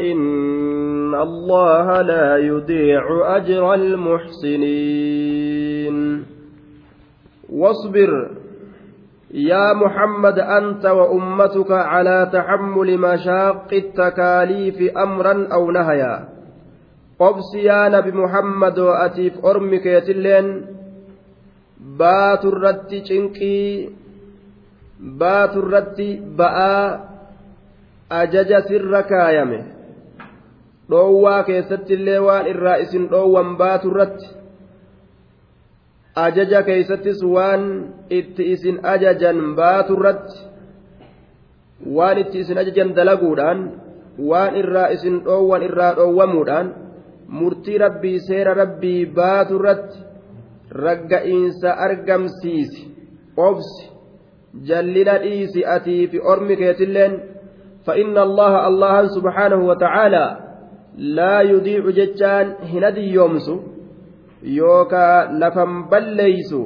إن الله لا يضيع أجر المحسنين. واصبر. يا محمد أنت وأمتك على تحمل مشاق التكاليف أمرا أو نهيا. قبس يا نبي محمد وأتيف أرمك يتلين. بات الرت شنقي بات الرت بآ. أجج سر كايمه dhoowwaa keessatti illee waan irraa isin dhoowwan baatu irratti ajaja keeysattis waan itti isin ajajan baatu irratti waan itti isin ajajan dalaguudhaan waan irraa isin dhoowwan irraa dhoowwamuudhaan murtii rabbii seera rabbii baatu irratti ragga'iinsa argamsiisi obsi jallina dhiisi atii fi ormi keetilleen فإن الله الله سبحانه وتعالى laa yudiicu jechaan hin adiyyoomsu yookaa lafan balleeysu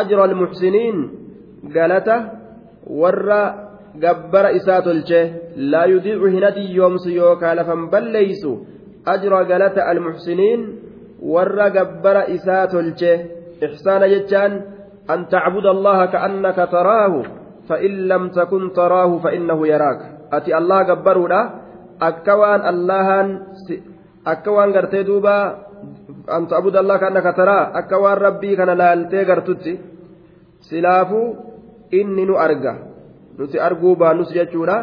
ajra almuxsiniin galata warra gabbara isaa tolche laa yudiicu hin adiyyoomsu yookaa lafan balleeysu ajra galata almuxsiniin warra gabbara isaa tolche ixsaana jechaan an tacbuda allaha kaannaka taraahu فإن لم تكن تراه فإنه يراك أتي الله جبرودا akka waan allahan akka waan gartee duuba an ta'budu allah kan akka taraa akka waan rabbii kana laaltee gartutti silaafuu inni nu arga nuti arguu baannus jechuudha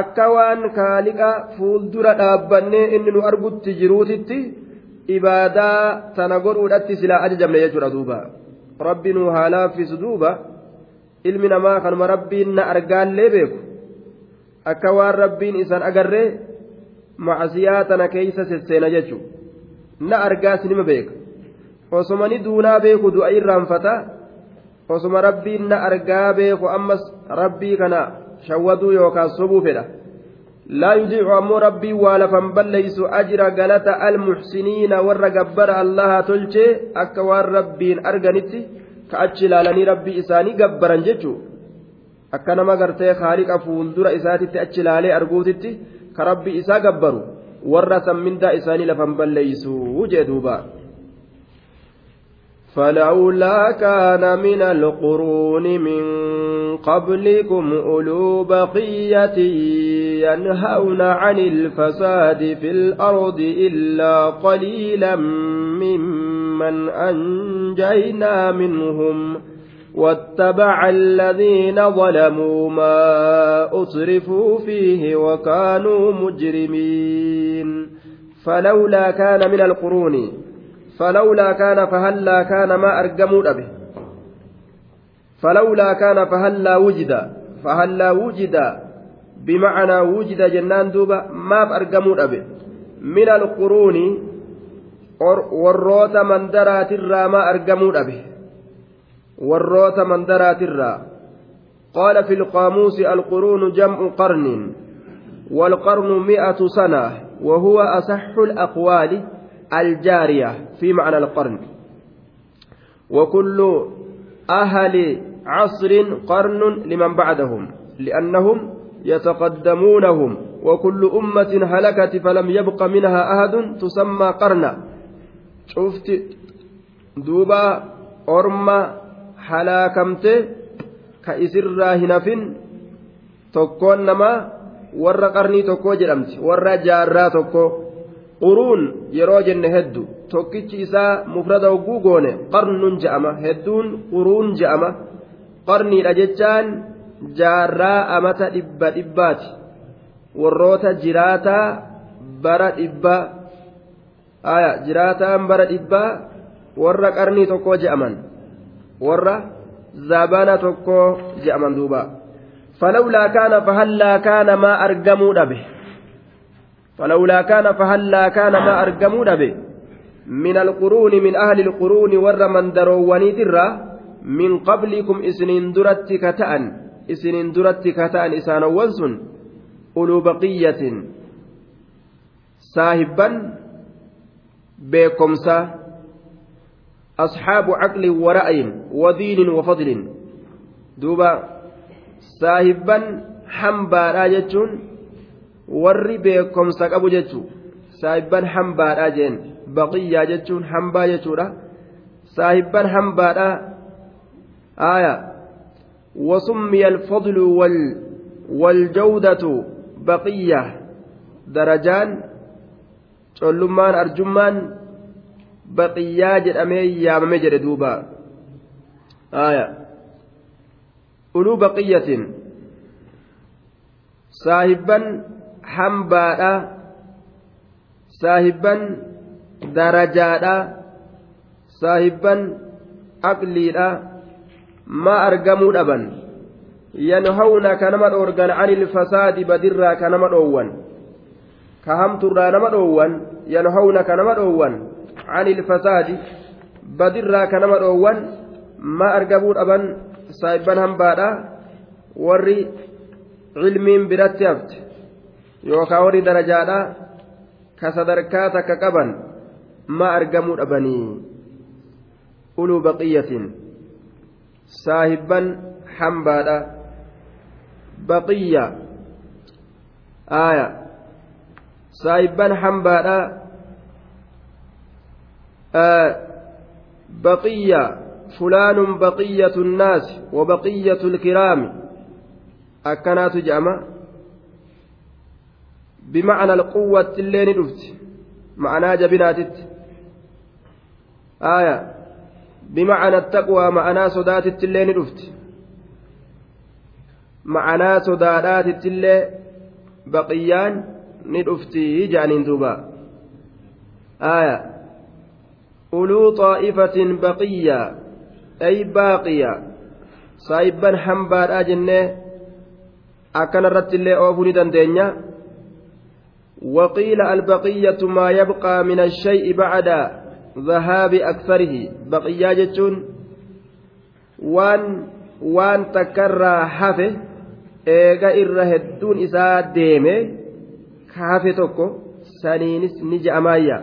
akka waan kaaliqa fuuldura dhaabbannee inni nu argutti jiruutitti ibaadaa tana godhuudhatti silaa ajajamne jechuudha duuba rabbi nu haa duuba ilmi namaa kanuma rabbiin na argaallee beeku akka waan rabbiin isaan agarree macasiyaa tana keeysa sesseena jechu. Na argaas nima beeka. Osoma ni duunaa beeku du'a irraanfata osoma rabbiin na argaa beeku ammas rabbii kana shawwaduu yookaan sobuu fedha. Laa yudiicu ammoo rabbiin waa lafan balleeysu ajira galata almuxsiniina warra gabbara allaha tolchee akka waan rabbiin arganitti ka achi ilaalanii rabbii isaanii gabbaran jechuu akka nama gartee haaliqa fuuldura isaatitti achi ilaalee arguutitti ka rabbi isaa gabbaru warra sammindaa isaanii lafan balleeysuu jee duuba فلولا كان من القرون من قبلكم أولو بقية ينهون عن الفساد في الأرض إلا قليلا ممن أنجينا منهم واتبع الذين ظلموا ما أسرفوا فيه وكانوا مجرمين. فلولا كان من القرون فلولا كان فهلا كان ما أرجموا به. فلولا كان فهلا وجد فهلا وجد بمعنى وجد جنان دوبا ما أرجموا به. من القرون warroota mandaraatirraa ma argamuu dhabe warroota mandaraatirraa qaala fi القاموس القرون جمع قرن والقرن مئة سنة وهو أصح الأقوال الجارية في معنى القرن. وكل أهل عصر قرن لمن بعدهم لأنهم يتقدمونهم وكل أمة هلكت فلم يبق منها أحد تسمى قرنا شفت دوبا أرمى halaakamte ka isirraa hin hafin. Tokkoon namaa warra qarnii tokkoo jedhamti warra jaarraa tokko. Quruun yeroo jenne heddu tokkichi isaa mufrada hogguu goone qarnuun je'ama hedduun quruun je'ama qarniidha jechaan jaarraa amata dhibba dhibbaati. Warroota jiraataa bara dhibbaa jiraataan bara dhibbaa warra qarnii tokkoo je'aman. Warra zaabana tokko je'aman duuba falawlaa kaana fahallaa kaana maa argamuu dhabe falawlaa kaana fahallaa kaana maa argamuu dhabe min alquruuni min ahli alquruuni warra mandaroowwaniitirraa min qablikum isiniin duratti ka ta'an isiniin duratti ka ta'an isaanowwan sun uluu baqiyyatin saahibban beekomsaa أصحاب عقل ورأي ودين وفضل دوبا صاحبا حنبارا جتون warri beekomsa qabu jechuun saahibban hambaadhaa jeen baqiyyaa jechuun hambaa jechuudha saahibban hambaadhaa aaya wasummiya alfadlu waljawdatu baqiyya darajaan collummaan arjummaan baqiyyaa jedhamee yaamame jedhe duuba aaya uluu baqiyyatin saahibban hambaadha saahibban darajaadha saahibban aqliidha ma argamuu dhaban yanhawna ka nama dhoorgan ani ilfasaadi badirraa ka nama dhoowwan ka hamturraa nama dhoowwan yanhawna ka nama dhoowwan badirraa ka nama dhoowwan ma argamuu dhaban saahibban hambaadha warri cilmiin biratti hafte yookaan warri darajaadha ka sadarkaa takka qaban ma argamuu dhabanii uluu baqiyyatiin saahibban hambaadha baqiyya aaya saahibban hambaadha baqiyya fulaanun baqiyyatu nnaasi wa baqiyyatu lkiraami akkanaatu je'ama bimacna alquwwatti illee ni dhufti ma'anaa jabinaatitti aaya بمعنى التقوى معناه صدات اللي ندفت معناه صدادات اللي بقيان ندفتي جانين دوبا آية أولو طائفة بقية أي باقية صايبا حنبار أجنة أكن الرت اللي أوفني دندنيا وقيل البقية ما يبقى من الشيء بعد dhahaabi aksarihi baqiyyaa jechuun waan waan takkarraa hafe eega irra hedduun isaa deeme ka hafe tokko saniinis ni je'amaayya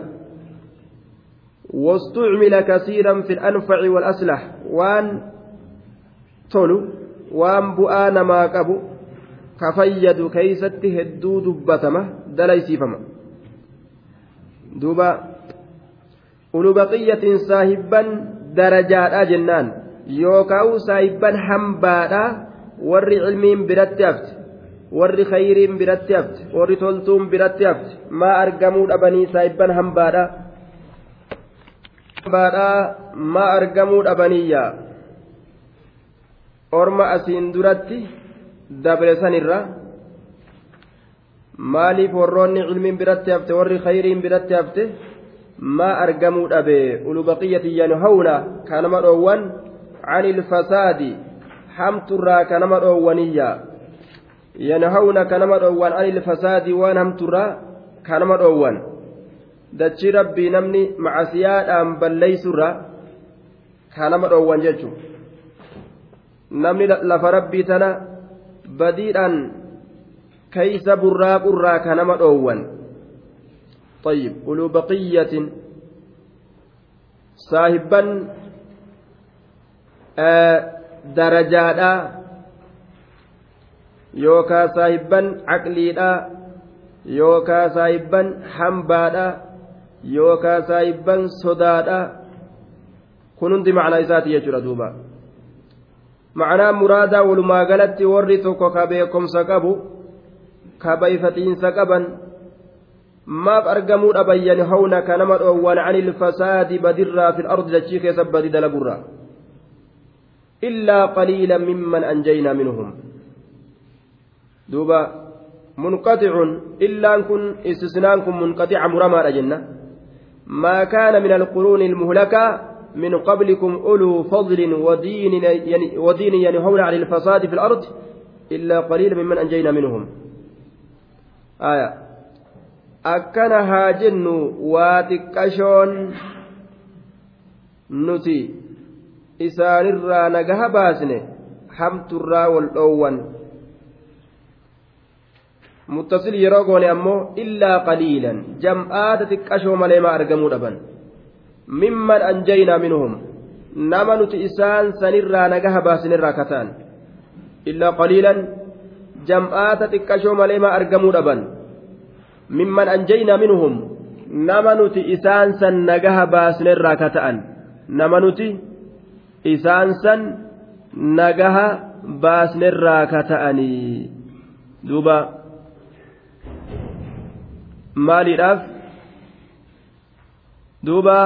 واستعمل كثيرا في الأنفع والأصلح وان تولو وان بؤان ما قبو كفيد كيست هدو دبتما دليسيفما دوبا ulu baqiyyatiin saahibban darajaadha jennaan yookaan saahibban hambaadha warri cilmiin biratti hafte warri khayriin biratti hafte warri toltuun biratti hafte maa argamuu dhabanii saahibban hambaadha baadhaa ma argamuu dhabaniyyaa orma asiin duratti dabresanirra maaliif warroonni cilmiin biratti hafte warri khayriin biratti hafte ما أرجموا أبي أولو بقية kanama dhoowwan? أوان عن الفساد حمترا كانما أوانية ينهون كانما أوان عن الفساد وانهمترا كانما أوان dachii rabbii namni macasiyaadhaan balleeysurra kanama dhoowwan jechuun namni lafa rabbii tana badiidhaan keeysa burraaqurraa kanama dhoowwan طيب أولو بقية صاحبا darajaadha yookaa saahibban caqliidha yookaa saahibban hambaadha yookaa saahibban sodaadha kun hundi macnaa isaati jechuudha duuba macnaa muraadaa walumaa galatti warri tokko ka beekomsa qabu ka bayfatiinsa qaban maaf argamuu dhaban yanhawna ka nama dhoowwan ani ilfasaadi badirraa fi lardi dachii keessa badi dalagurra illaa qaliila mimman anjaynaa minhum duuba munqaxicun illaan kun istisnaan kun munqaxica muramaadha jenna maa kaana min alquruuni ilmuhlakaa من قبلكم أولو فضل ودين ودين ينهون عن الفساد في الأرض إلا قليلا ممن أنجينا منهم آية akkana haa jennu waa xiqqashoon nuti isaanirraa nagaha baasne hamturraa muttasil yeroo goone ammoo illaa qaliilan. Jam'aata xiqqashoo malee maa argamuu dhaban? Mimman anjaynaa minhum? Nama nuti isaan sanirraa nagaha baasinirraa kataan. Illaa qaliilan jam'aata xiqqashoo malee maa argamuu dhaban? Mimman anjaynaa minhum? Nama nuti isaan san nagaha baasnerraa ka ta'an nama nuti isaan san nagaha baasnerraa ka ta'anii duuba maaliidhaaf duuba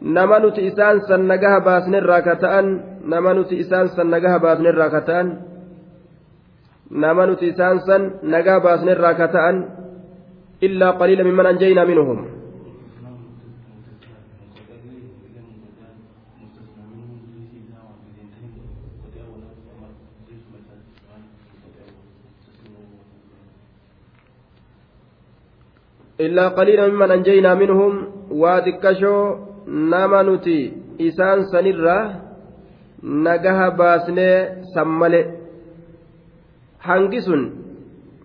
nama nuti isaan san nagaha baasnerraa ka ta'an nama nuti isaan san nagaha baasnerraa ka ta'an nama nuti isaan san nagaa baasnerraa ka ta'an illaa qaliila mimman anjaynaa minhum nagaha baasnee san male hangi sun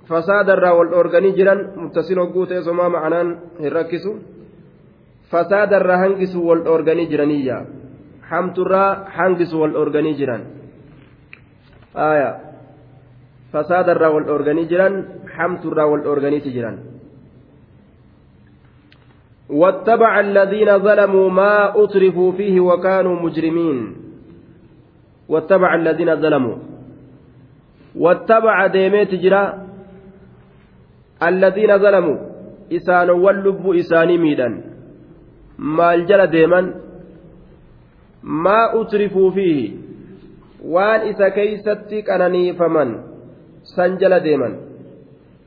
fasaadarraa wal dhoorganii jiran muttasin hogguu ta'e somaa ma'anaan hin rakkisu fasaadarraa hangisu wal dhoorganii jiraniyya hamturraa hangisu wal dhoorganii jiran fasaadarraa wal dhoorganii jiran hamturraa wal dhoorganiiti jiran واتبع الذين ظلموا ما أترفوا فيه وكانوا مجرمين. واتبع الذين ظلموا. واتبع ديميت جرا. الذين ظلموا. إسان واللب إساني ميدا الجل ديما ما أترفوا فيه. وان إسا كيستك أنني فمن. سنجل ديما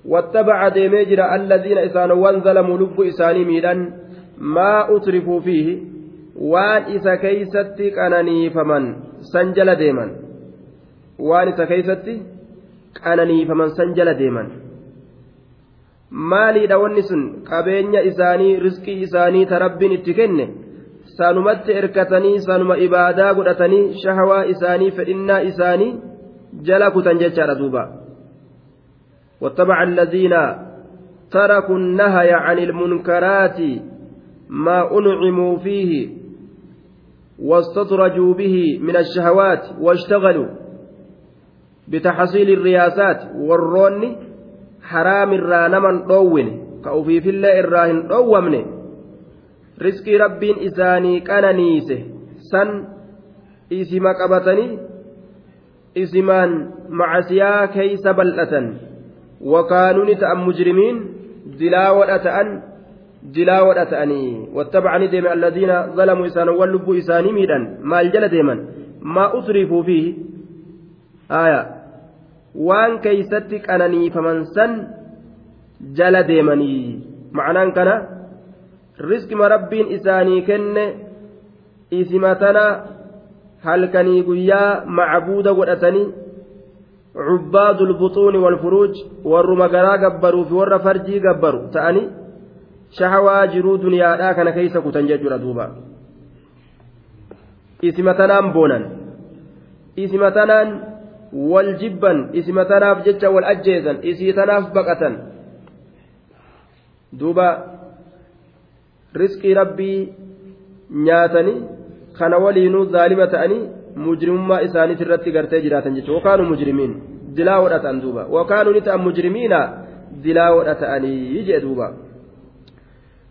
واتبع ديميجر الذين إسان وان ظلموا لب إساني ميلان ما أترفوا فيه وان إسا كيستي كانني فمن سنجل ديما وان إسا كيستي كانني فمن سنجل ديما isaanii riskii isaanii ta rabbiin itti kenne sanumatti erkatanii sanuma ibaadaa godhatanii shahawaa isaanii fedhinnaa isaanii jala kutan jechaadha duuba واتبع الذين تركوا النهي عن المنكرات ما أنعموا فيه واستطرجوا به من الشهوات واشتغلوا بتحصيل الرياسات والرون حرام الرانما طوّن كأوفي في الله الراهن طوّمن رزق رب إساني كان نيسه. سن إسما قبتني. إسمان معسيا كيس بلأة وكانوا نتأم مجرمين دلاوة تأن دلاوة تأني. واتبعني ديم الذين ظلموا إسانا واللبوا إساني ميدا ما الجل ديما ما أسرفوا فيه. آية. وان كيستك أنني فمن سن جل ديمني. معنى كان رزق ما ربين إساني كن إسمتنا هل كني قيا معبودة ودأتني عباد البطون والفروج warruma garaa gabbaruu fi warra farjii gabbaru ta'anii shahawaa jiruu duniyaadhaa kana keeysa kutan jechuudha duuba isima tanaan boonan isima tanaan wal jibban isima tanaaf jecha wal ajjeesan isii tanaaf baqatan duuba risqii rabbii ta'anii mujrimummaa isaaniit irratti gartee jiraatan jechuudha wakaanu mujrimiin dilaa hodhatan duuba wakaanu ni ta'an mujrimiina dilaa hodhata'anii jee duuba.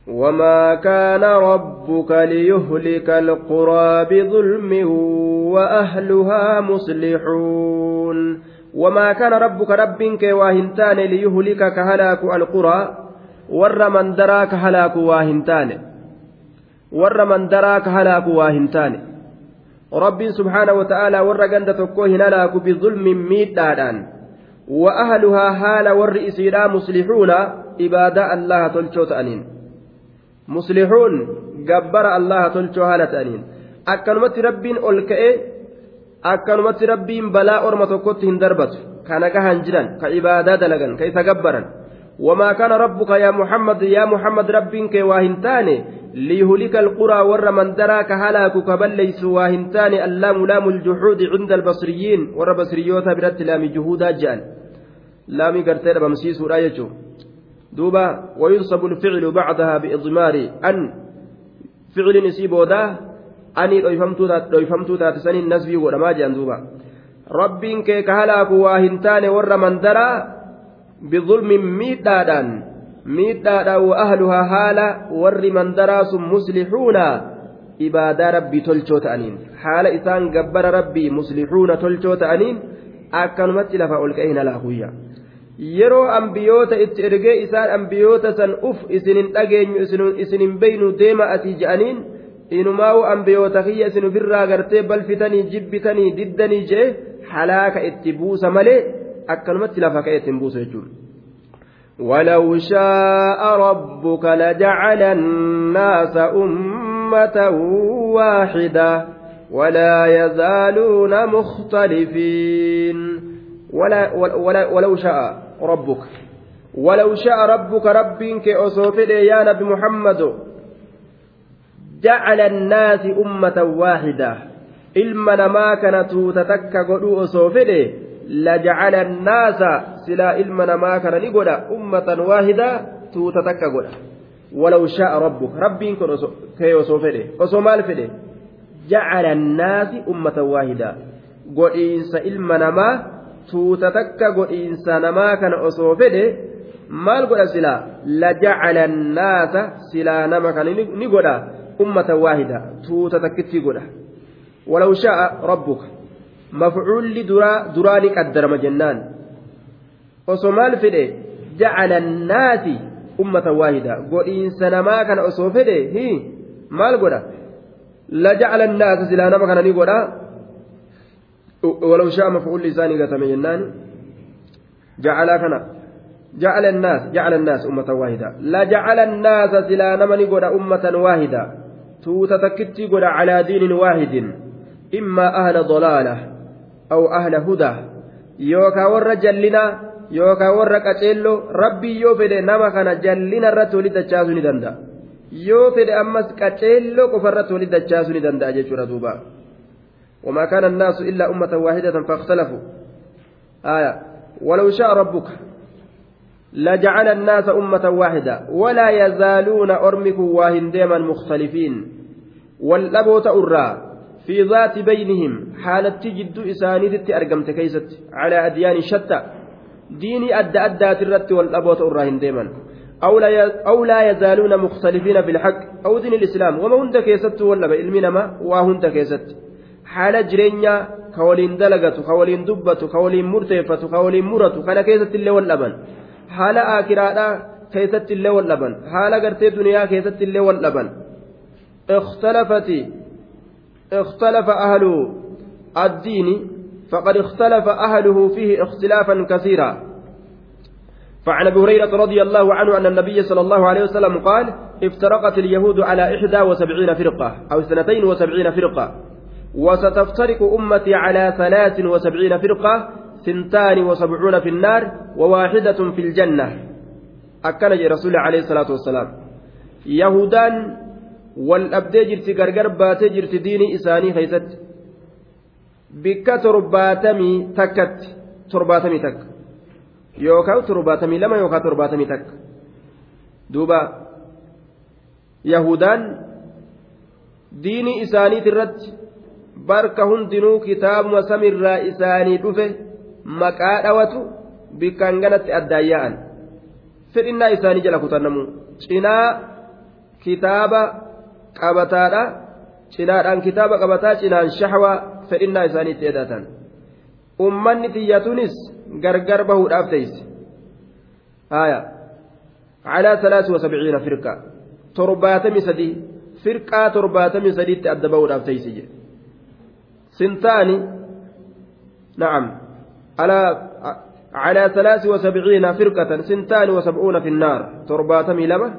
وما كان ربك ليهلك القرى بظلم وأهلها مصلحون وما كان ربك ربك واهنتان ليهلك كهلاك القرى ور من دراك هلاك واهنتان ور من دراك هلاك واهنتان hin halaaku bizulmin miidhaadhaan wa ahluhaa haala warri isiidhaa muslihuuna ibaadaa allaha tolchoo ta'aniin muslihuun gabbara allaha tolchoo haala ta'aniin akkanumatti rabbiin ol ka'ee akkanumatti rabbiin balaa orma tokkotti hin darbatu kana gahan jiran ka ibaadaa dalagan ka isa gabbaran yaa muhammad yaa muhammad rabbiin kee waa hin taane ليهلك القرى ور من دراك هلاك كبليس واهنتان اللام لام الجحود عند البصريين ور بصريوتا برت لام جهودا جان. لام قرتين بمسيس رايجو دوبا وينصب الفعل بعدها بإضمار أن فعل نسيبودا أني دويفمتو دويفمتو تاتسني النسبي ورما جان دوبا. rabbiin kee ka halaaku waa hin miidhaadhaan miidhaadhaan wa ahluhaa haala warri mandaraa sun muslixuuna ibaadaa rabbii tolchoo ta'aniin haala isaan gabbara rabbii muslixuuna tolchoo ta'aniin akkanumatti lafa ol ka'e hin yeroo ambiyoota itti ergee isaan ambiyoota san uf isinin dhageenyu isinin beynu deema asii je'aniin inumaa'u ambiyoota kiyya isin ofirraa gartee balfitanii jibbitanii diddanii je'e halaaka itti buusa malee akkanumatti lafa ka'e ittiin jechuudha. ولو شاء ربك لجعل الناس أمة واحدة ولا يزالون مختلفين. ولا ولا ولو شاء ربك. ولو شاء ربك ربك أصوفد يا نبي محمد. جعل الناس أمة واحدة. ilma namaa kana tuuta takka godhuu ilma namaa kana ni godha ummatan waahidaa tuuta takka godha walaw shaa'a rabbuk rabbiin kun kee osoo fedhe osoo maal fedhe jacala annaasi ummatan waahidaa godhiinsa ilma namaa tuuta takka godhiinsa namaa kana osoo fedhe maal godha silaa lajacala annaasa silaa nama kana ni godha ummatan waahidaa tuuta takkitti godha مفعول درا دراني قدر جنان. وصمال فدي جعل الناس أمة واحدة. قل إن سنما كان أصوفده هي. مال قولا؟ لجعل الناس سلانا ما كان نقولا؟ ولو شاء مفعول لساني قتم جنان. جعل كان. جعل الناس جعل الناس أمة واحدة. لجعل الناس سلانا ما نقولا أمة واحدة. توتا تكتي على دين واحد. إما أهل ضلالة. أو أهل هدى. يوكا ور جلنا يوكا ور قتيلو ربي يوفد نما كان جلنا الرت ولد تشاسوني دندا يوفد أمس قتيلو كفرت ولد تشاسوني دندا جيشورا دوبا وما كان الناس إلا أمة واحدة فاختلفوا. آية. ولو شاء ربك لجعل الناس أمة واحدة. ولا يزالون أرمك واهن ديما مختلفين. والأبوت أرى. في ذات بينهم حالة جد إسانيدت أرقمت كيست على أديان شتى ديني أدى أدى ترت والأبوة الراهن ديما. أو لا, أو لا يزالون مختلفين بالحق أو دين الإسلام وما هند كيست ولا بإلمنما وهند كيست. حال جرينيا كولين دلقة كولين دبة كولين مرتفة كولين مرة كان كيست اللي واللبن حال آكرادا كيست اللي واللبن حال قرتي دنيا كيست اللي واللبن اختلفت اختلف أهل الدين فقد اختلف أهله فيه اختلافا كثيرا. فعن أبي هريرة رضي الله عنه أن النبي صلى الله عليه وسلم قال افترقت اليهود على إحدى وسبعين فرقة أو اثنتين وسبعين فرقة وستفترق أمتي على ثلاث وسبعين فرقة ثنتان وسبعون في النار وواحدة في الجنة. اكل رسول عليه الصلاة والسلام. يهودان wal dhabdee jirti gargar baatee jirti diinii isaanii keessatti bikka torbaatamii takkatti. Torbaatamii takka. Yookaan torbaatamii lama yookaan torbaatamii takka. Duuba. Yahudaan diinii isaaniiti irratti barka hundinuu kitaabuma samirraa isaanii dhufe maqaa dhawatu bikkaan ganatti addaan yaa'an. Fedhinnaa isaanii jala kutannamu. Cinaa kitaaba. Qabataadha cinaadhaan kitaaba qabataa cinaan shahwaa fedhinnaa isaaniitti edatan ummanni tiyyatunis gargar bahuudhaaf teeyse haya calaa salaasi wasabciina firqa torbaatamii sadii firqaa torbaatamii sadiitti adda bahuudhaaf teeyse jedhe sintaani nacam alaa على ثلاث وسبعين فرقة سنتان وسبعون في النار ترباتمي لما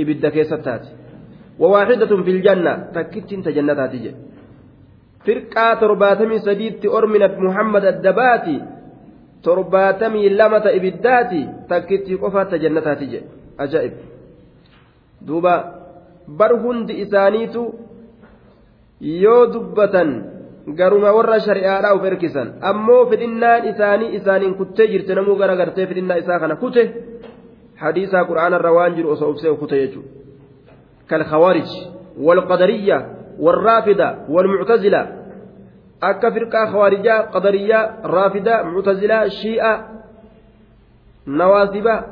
إبدا كيستات وواحدة في الجنة تكتين تجنتها تجي فرقة ترباتمي سديد أرمنت محمد الدباتي ترباتمي لمة إبداتي تكتي قفا تجنتها تجي أجائب دوبا إسانيتو yoo dubbatan garuma warra shari'aadhaa uf erkisan ammoo fedhinnaan isaanii isaaniin kuttee jirte namuu gara gartee fedhinnaa isaa kana kute hadiisaa qura'aanarra waan jiru osoo ufsee kute jechuudha. كالخوارج والقدرية والرافدة والمعتزلة qadariyaa raafidaa muctazilaa shii'a nawaasibaa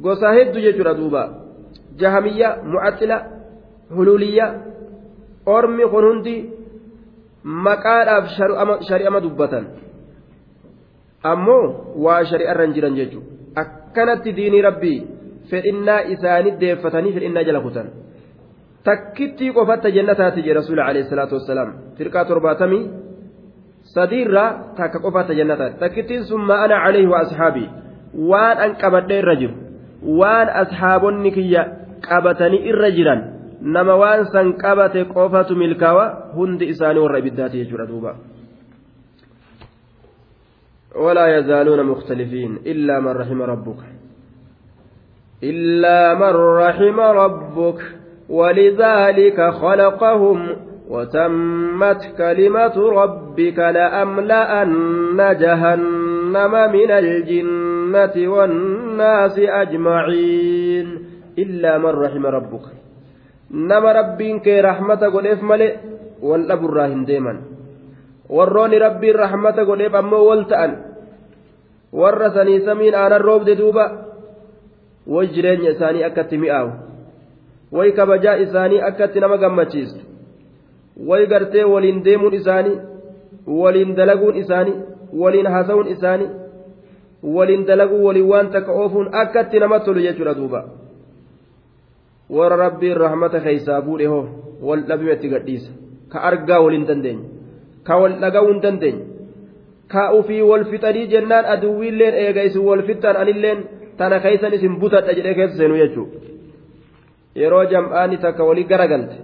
gosa hedduu jechuudha duuba jahamiyyaa mucaxila huluuliyyaa ormi kun hundi maqaadhaaf shari'ama dubbatan ammoo waa shari'arra hin jiran jechuudha akkanatti diinii rabbii fedhinnaa isaanii deeffatanii fedhinnaa jala kutan. takkittii qofatta jannataati jedhe rasuula alayhi salaatu wassalaam firqaa torbaatamii sadiirraa takka qofatta jannataati takkittiin sun ma'ana alayhi wa ashaabii waan an qabadhe irra jiru waan ashaabonni kiyya qabatanii irra jiran nama waan san qabate qofatu milkaawa hundi isaanii warra ibiddaati jechuudha duuba ولا يزالون مختلفين إلا من رحم ربك إلا من رحم ربك ولذلك خلقهم وتمت كلمة ربك لأملأن جهنم من الجنة والناس أجمعين إلا من رحم ربك. نما ربك رحمة قليف ملئ والأب الراهن ديما warroonni rabbiin rahmata godheef ammoo wal ta'an warra sanii samiin aanan roobde way jireenya isaanii akkatti mi'aawu way kabajaa isaanii akkatti nama gammachiistu way gartee waliin deemuun isaanii waliin dalaguun isaanii waliin haasa'uun isaanii waliin dalaguu waliin waan takka oofuun akkatti nama tolu jechuudha duuba warra rabbiin rahmata keeysaa fuudhe hoo wal dhabime itti gadhiisa ka argaa waliin dandeenye ka wal dhaga'uu hin dandeenye ka ufii wal fixanii jennaan aduwwiilleen eega isin wal fixan anilleen tana keeysan isin butadha jedhee keessa seenu jechuudha. yeroo jam'aani takka walii garagalte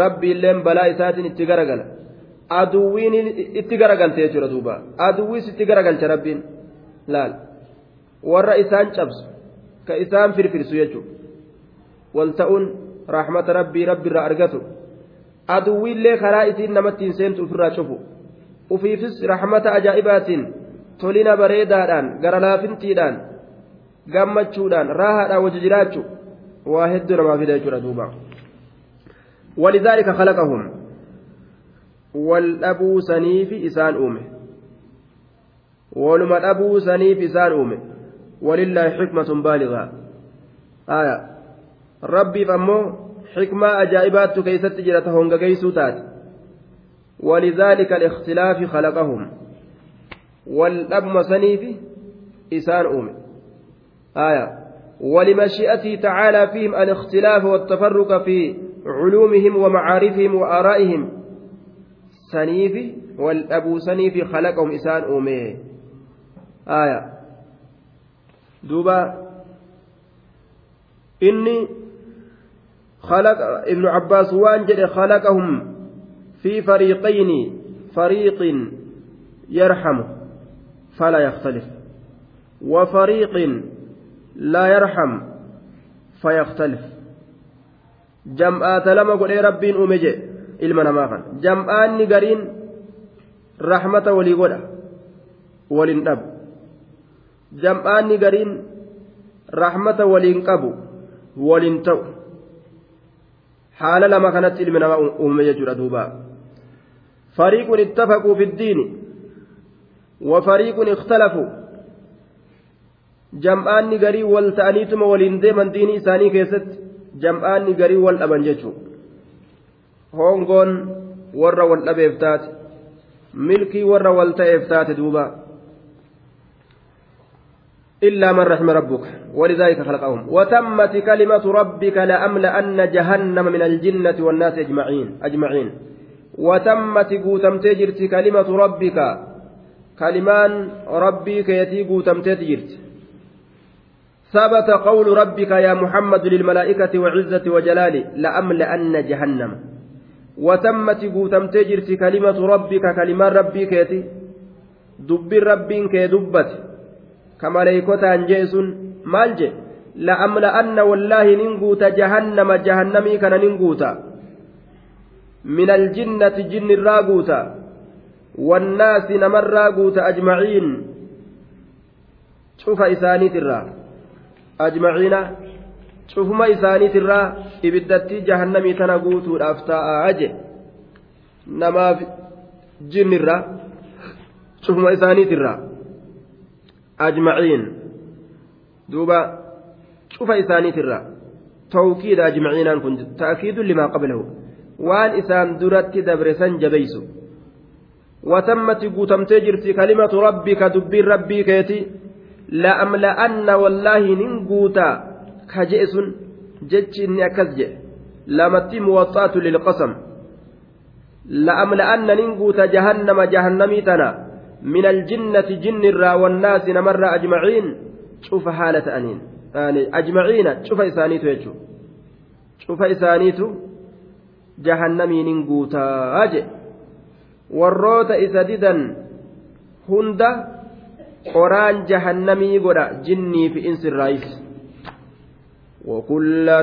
rabbi illeen balaa isaatiin itti garagala. Aduwwiin itti garagalte jechuudha duuba. Aduwwiis itti garagalcha rabbiin. Laal. Warra isaan cabsu ka isaan firfirsu jechuudha wal ta'uun raaxmata rabbii rabbiirraa argatu. Aduwwiillee karaa isiin namatti hin seentu ofirraa cufu. Ufiifis raaxmata ajaa'ibaatiin tolina bareedaadhaan gara laafintiidhaan gammachuudhaan raahaadhaan wajji jiraachuu ما في ذلك دوبا ولذلك خلقهم والأبو سنيف إسان أومه ولما الأبو سنيف إسان أومه ولله حكمة بالغة آية ربي فمو حكمة أجائبات كيست جرته هنغ كيسو تات ولذلك الاختلاف خلقهم والأب سنيف إسان أومه آية. ولمشيئته تعالى فيهم الاختلاف والتفرق في علومهم ومعارفهم وآرائهم. سنيف والأبو سنيف خلقهم إسان أوميه آية. دوبا. إني خلق ابن عباس وانجل خلقهم في فريقين فريق يرحم فلا يختلف. وفريق لا يرحم فيختلف جمعات لما قل ربين namaa kan jam'aanni gariin rahmata walii godha waliin dhabu jam'aanni gariin rahmata waliin qabu waliin ta'u haala lama kanatti ilmi namaa uume jechuudha duuba fariiqun ittafaquu fi ddiini wa fariiqun ikhtalafu jam'aanni garii wal ta'aniituma waliin deeman diinii isaanii keessatti jam'aanni garii wal dhaban jechuudha hongoon warra wal dhabeef taate milkii warra wal ta'eef taate duuba إلا من رحم ربك ولذلك خلقهم وتمت كلمة ربك لأملأن جهنم من الجنة والناس أجمعين أجمعين وتمت قوتمت جرت كلمة ربك كلمان ربي كيتي قوتمت جرت ثبت قول ربك يا محمد للملائكة وعزة وجلال لأملأن جهنم. وتمت قوتمت جرت كلمة ربك كلمة ربي كيتي دب رب كي دبت. كملائكة أنجيس مالج لأملأن والله ننقوت جهنم. جهنمي كان ننقوت من الجنة جن الراقوت والناس نمر راقوت أجمعين. شوف إساني ترى ajmaciina cufuma isaaniitirraa ibiddatti jahannamii tana guutuudhaaf taa'aa je namaaf jinnirraa cufuma isaaniitirraa ajmaciin duuba cufa isaaniitirraa tawkiida ajmaciinaan kun ta'kiidu limaa qablahu. Waan isaan duratti dabresan jabeeysu. Watammati guutamtee jirti kalimatu rabbika dubbiin rabbii keeti sun jechi inni akkas jedhe lamatti muwaxaatu lilqasam la'amla'anna nin guuta jahannama jahannamii tana من الجنة جن الرا والناس نمر أجمعين شوف حالة أنين أجمعين شوف إسانيتو يجو شوف إسانيتو جهنمي ننقوتا warroota isa didan hunda qoraan jahannamii godha jinnii fi insirraayis وكلا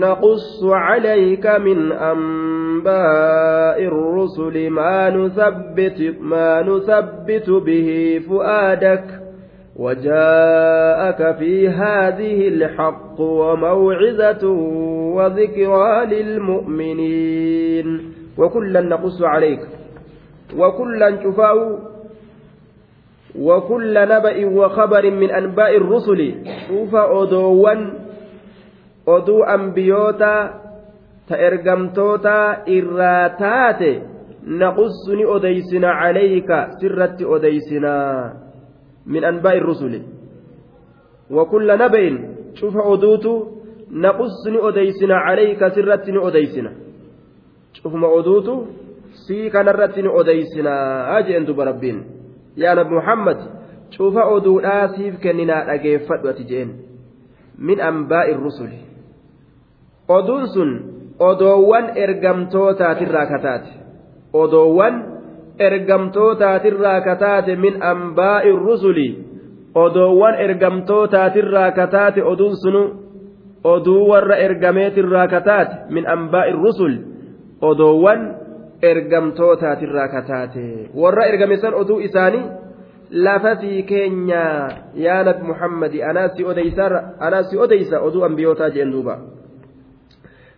نقص عليك من أنباء الرسل ما نثبت ما نثبت به فؤادك وجاءك في هذه الحق وموعظة وذكرى للمؤمنين. وكلا نقص عليك. وكلا شفاء وكل نبأ وخبر من أنباء الرسل شوف أدوا oduu ambiyoota ta ergamtoota irraa taate naqussu ni odeysina calayka sirratti odeysina min anbaa'i rusuli wakulla naba'in cufa oduutu naqussu ni odeysina calayka sirratti ni odeysina cufuma oduutu sii kanarratti ni yaa nabi muhammad cufa oduudhaa siif kenninaa dhageeffadhu ati jeen. Min anbaa'i rusuli. Oduun sun odoowwan ergamtootaatirraa kataate. Odoowwan ergamtootaatirraa kataate min ambaa'i rusuli. Odoowwan ergamtootaatirraa kataate oduun sunu oduu warra ergameetirraa kataate min ambaa'i rusul. Odoowwan ergamtootaatirraa kataate. Warra ergame san oduu isaanii lafatii keenya yaa nabi muhammadi anaa si odeysa oduu ambiyootaa jeen duuba.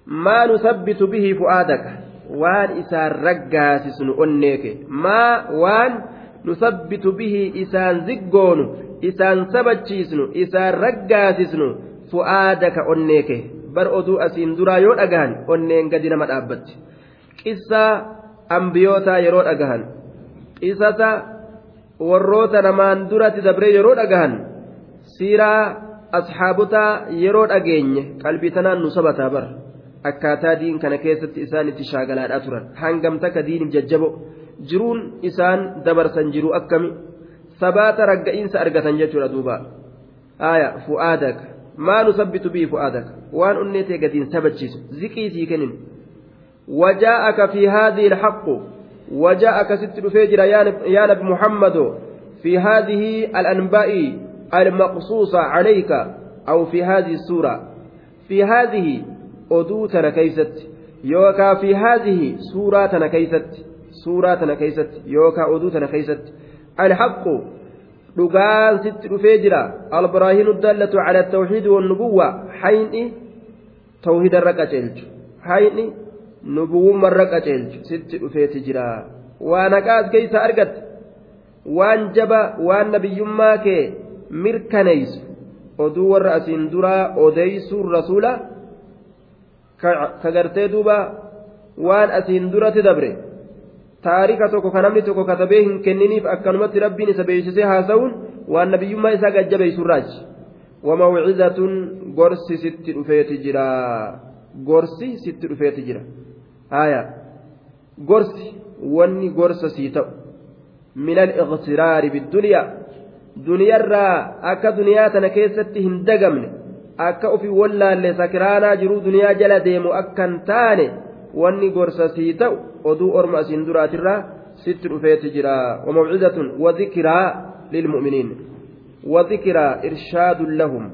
Maa nusabbitu bihi fu'aadaka? Waan isaan raggaasisnu onneeke. Maa waan nusabbitu bihi isaan ziggoonu isaan sabachiisnu isaan raggaasisnu fu'aadaka onneeke. Bar oduu asiin duraa yoo dhagahan onneen gadi nama dhaabbatti. Qissaa ambiyootaa yeroo dhagahan. Qisasa warroota namaan duratti dabree yeroo dhagahan siiraa asxaabotaa yeroo dhageenye qalbii tanaan nu sabataa bara. Akkaataa diin kana keessatti isaan itti shaagalaadhaa turan. Hangam takka diiniif jajjabo. Jiruun isaan dabarsan jiru akkami? Sabaata ragga'iinsa argatan jechuudha duuba. Aya fu'aadaka. Maa nusabbitu bii fu'aadaka? Waan unneetee gadiin sabachiisu. Ziqiisii kennin وجاءك في هذه الحق وجاءك ست فجر يا نبي محمد في هذه الأنباء المقصوصة عليك أو في هذه السورة في هذه fi haadhihi suuraa tana keeysatti suuraa tana keeysatti yookaa oduu tana keeysatti alhaqqu dhugaan sitti dhufee jira albaraahinu dallatu cala altawxiidi wannubuwwa hayni tawhiidarra qaceelchu hayni nubuwummarra qaceelchu. Sitti dhufeeti jira. Waan haqaas keeysa argatte waan jaba waan nabiyyummaa kee mirkaneeysu oduu warra asiin duraa odeysuun rasuula ka gartee duuba waan asiin duratti dabre. Taarika tokko ka namni tokko katabee hin kenniniif akkanumatti rabbiin isa beeksisee haasa'uun waan nabiyyummaa isaa gajjabeessurraachi wamawcizatun gorsi sitti dhufeeti jira. Gorsi sitti dhufeeti jira aya. Gorsi wanni gorsa sii ta'u. Min aliqtiraari biddunyaa duniyarraa akka duniyaa tana keessatti hin dagamne akka ufi wallaalle sakiraanaa jiruu duniyaa jala deemu akkan taane wanni gorsa sii ta'u oduu orma asiin duraatirraa sitti dhufeeti jira. Wamawcidatun wadikraa lilmu'miniin wadikraa irshaadun lahum.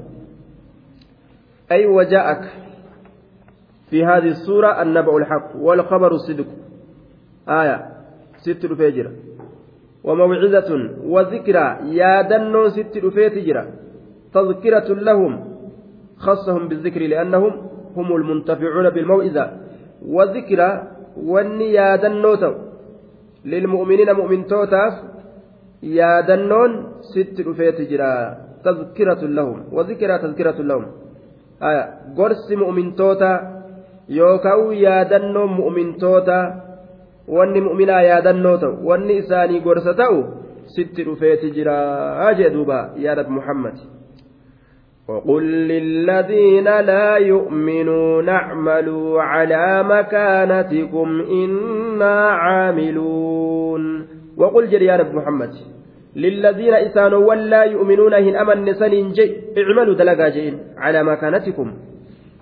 Ay wajaa'aka في هذه السورة النبأ الحق والخبر الصدق. آية ست فجرة وموعظة وذكرى يا دنو ست فجرة تذكرة لهم خصهم بالذكر لأنهم هم المنتفعون بالموئذة والذكرى والنيادة النوتو lilmu'miniina mu'mintootaaf yaadannoon sitti dhufeeti jira tazkiratun lahum wazikiraa tazkiratun lahum gorsi mu'mintoota yookaan yaadannoon mu'mintoota wanni mu'minaa yaadannoo ta'u wanni isaanii gorsa ta'u sitti dhufeeti jira jee duuba yaa nabi muhammad وقل للذين لا يؤمنون اعملوا على مكانتكم إنا عاملون وقل جري يا نبي محمد للذين إسانوا ولا يؤمنون هن أمن نسن جي اعملوا دلقا جين على مكانتكم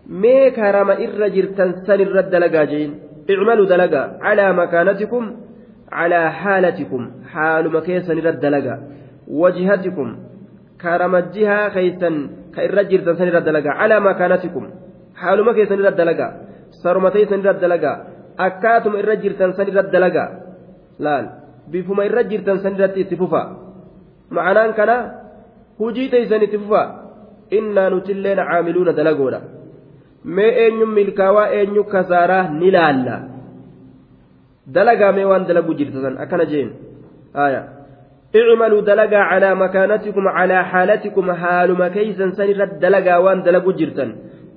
ميك هرم إر جرتن سن الرد دلقا جين اعملوا دلقا على مكانتكم على حالتكم حال مكيسن الرد دلقا وجهتكم كرم الجهة خيسا كإر جرتن سن الرد دلقا على مكانتكم حال مكيسن الرد دلقا صرمتي سن الرد دلقا أكاتم إر جرتن سن الرد jirtan san irratti itti fufa. Ma'anaan kana hujii teeysan itti fufa. Innaa nutilleen caamiluuna dalagoodha. mee eenyu milkaawaa eenyu kasaaraa ni laalla dalagaa mee waan dalaguu jirtan akkana jeen aya اعملوا دلقا على مكانتكم على حالتكم حال ما كيسا سنرد دلقا وان دلقوا جرتا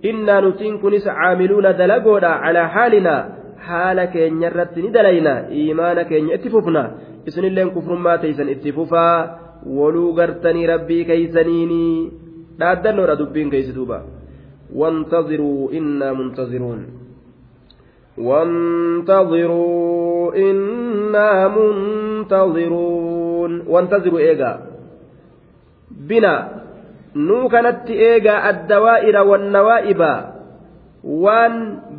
إنا نتين كنس عاملون دلقونا على حالنا haala keenya irratti ni dalayna iimaana keenya itti fufna isinilleen kufrummaa teeysan itti fufaa waluu gartanii rabbii keeysaniini dhaaddannoodha dubbiin keeysi duuba وانتظروا إنا منتظرون وانتظروا إنا منتظرون وانتظروا إيجا بنا نو كانت إيجا الدوائر والنوائب waan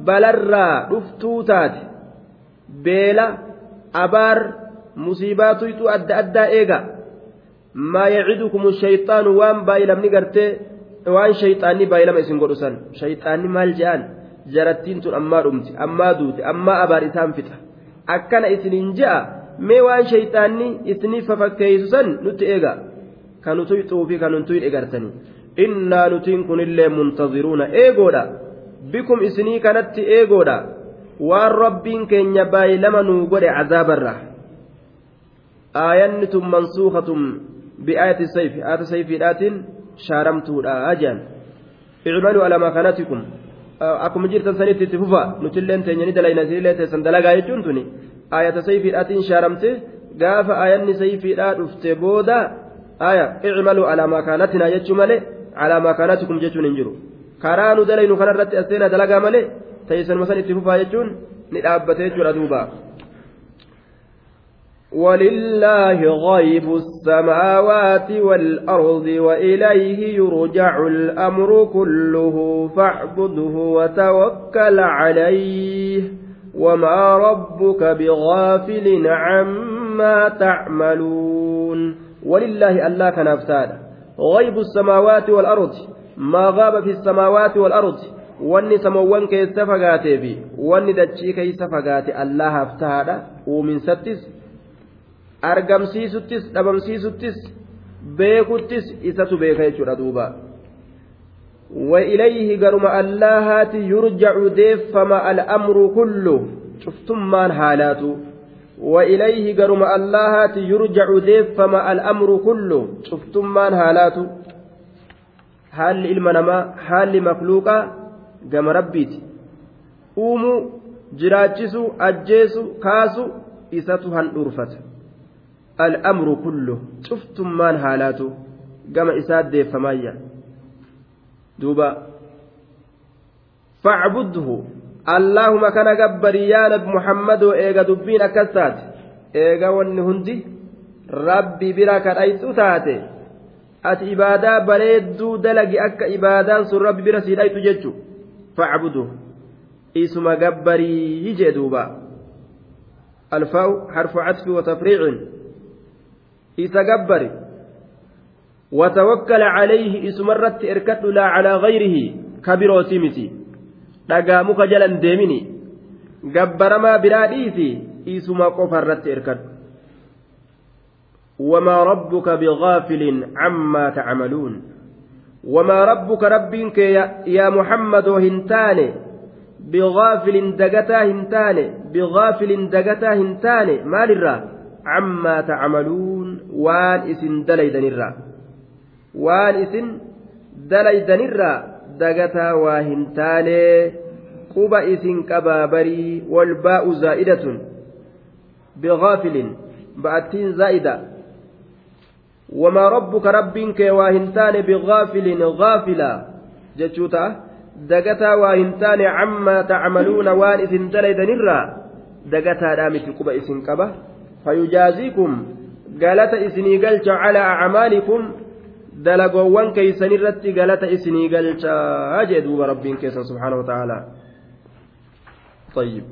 balarraa dhuftuu taate beela abaar musiibaatuytu adda addaa eega maa yacidukum shayxaanu waan baay'ilamni gartee waan shayxaanni baay'ilama isin godhu san shayxaanni maal je'an? Jarattiin tun ammaa dhumti ammaa duute ammaa abaar isaan fixa. Akkana isiniin je'a mee waan shayxaanni isiniif fafakkeeysu san nutti eega. Kanutu xuufi kanuntu egartanii innaa nutiin kunillee muntaziruuna eegoodha bikum isinii kanatti eegoodha waan rabbiin keenya baay'ilama nuu godhe cazaabarra aayanni tun mansuukatum bi'aayati sayfi aata sayfiidhaatiin shaaramtuudha ajaan icmaluu ala makanatikum akkuma jirtan sanitti itti fufa nutilleen teenya ni dalayna isinillee teessan dalagaa jechuun tuni aayata sayfiidhaatiin shaaramte gaafa aayanni sayfiidhaa dhufte booda aya icmaluu ala makanatinaa jechuu malee ala makanatikum jechuun hin jiru karaa nu dalaynu kanarratti as seenaa dalagaa malee teessanuma san itti fufaa jechuun ni dhaabbatee jechuudha duuba. ولله غيب السماوات والأرض وإليه يرجع الأمر كله فاعبده وتوكل عليه وما ربك بغافل عما تعملون ولله ألا كنفتاد غيب السماوات والأرض gaaba fi samaawaati wal ardi wanni samawwan keessa fagaatee fi wanni dachii keessa fagaate allahaaf tahaadha uuminsattis argamsiisuttis dhabamsiisuttis beekuttis isatu beeka jechuudha duuba وإليه قرم اللهات يرجع ديفما الأمر كله شفتمان حالاته وإليه قرم اللهات يرجع ديفما الأمر كله شفتمان حالاته haalli ilma namaa haalli makluuqaa gama rabbiiti uumuu jiraachisuu ajjeesu kaasu isatu handhuurfata al'amru kullu cuftummaan haalaatu gama isaa deeffamaayya duuba facbudhu allaahuma kana gabbarii yaa nabi muhammadoo eega dubbiin akkas taate eega wanni hundi rabbi bira kadhayxu taate ati ibaadaa bareedduu dalagi akka ibaadaan sun rabbi bira sii dhaytu jechu facbudu isuma gabbarii jee duuba alfaa'u harfu catfi watafriicin isa gabbari وتوكل عليه اسم الرت اركد لا على غيره كبيرو سيمتي dhagaamuu kajalan deemini gabbaramaa biraa dhiisi isuma qofa irratti irkadhu وما ربك بغافل عما تعملون وما ربك ربك يا, محمد bigaafilin dagataa hin taane bigaafilin dagataa hin taane maalirraa cammaa tacmaluun waan isin dalaydanirraa waan isin dalaydanirraa dagataa waa hin taane quba isin qabaa barii walbaa'u zaa'idatun bigaafilin ba'attiin zaa'ida وما ربك ربك واهنتان بغافل غافلا جتشوتا دقتا واهنتان عما تعملون وان إذن دليدن الرا دقتا دامت قبا إسن قبا فيجازيكم قالت إسني قلت على أعمالكم دلقوان كيسن الرت قالت إسني قلت أجدوا ربك سبحانه وتعالى طيب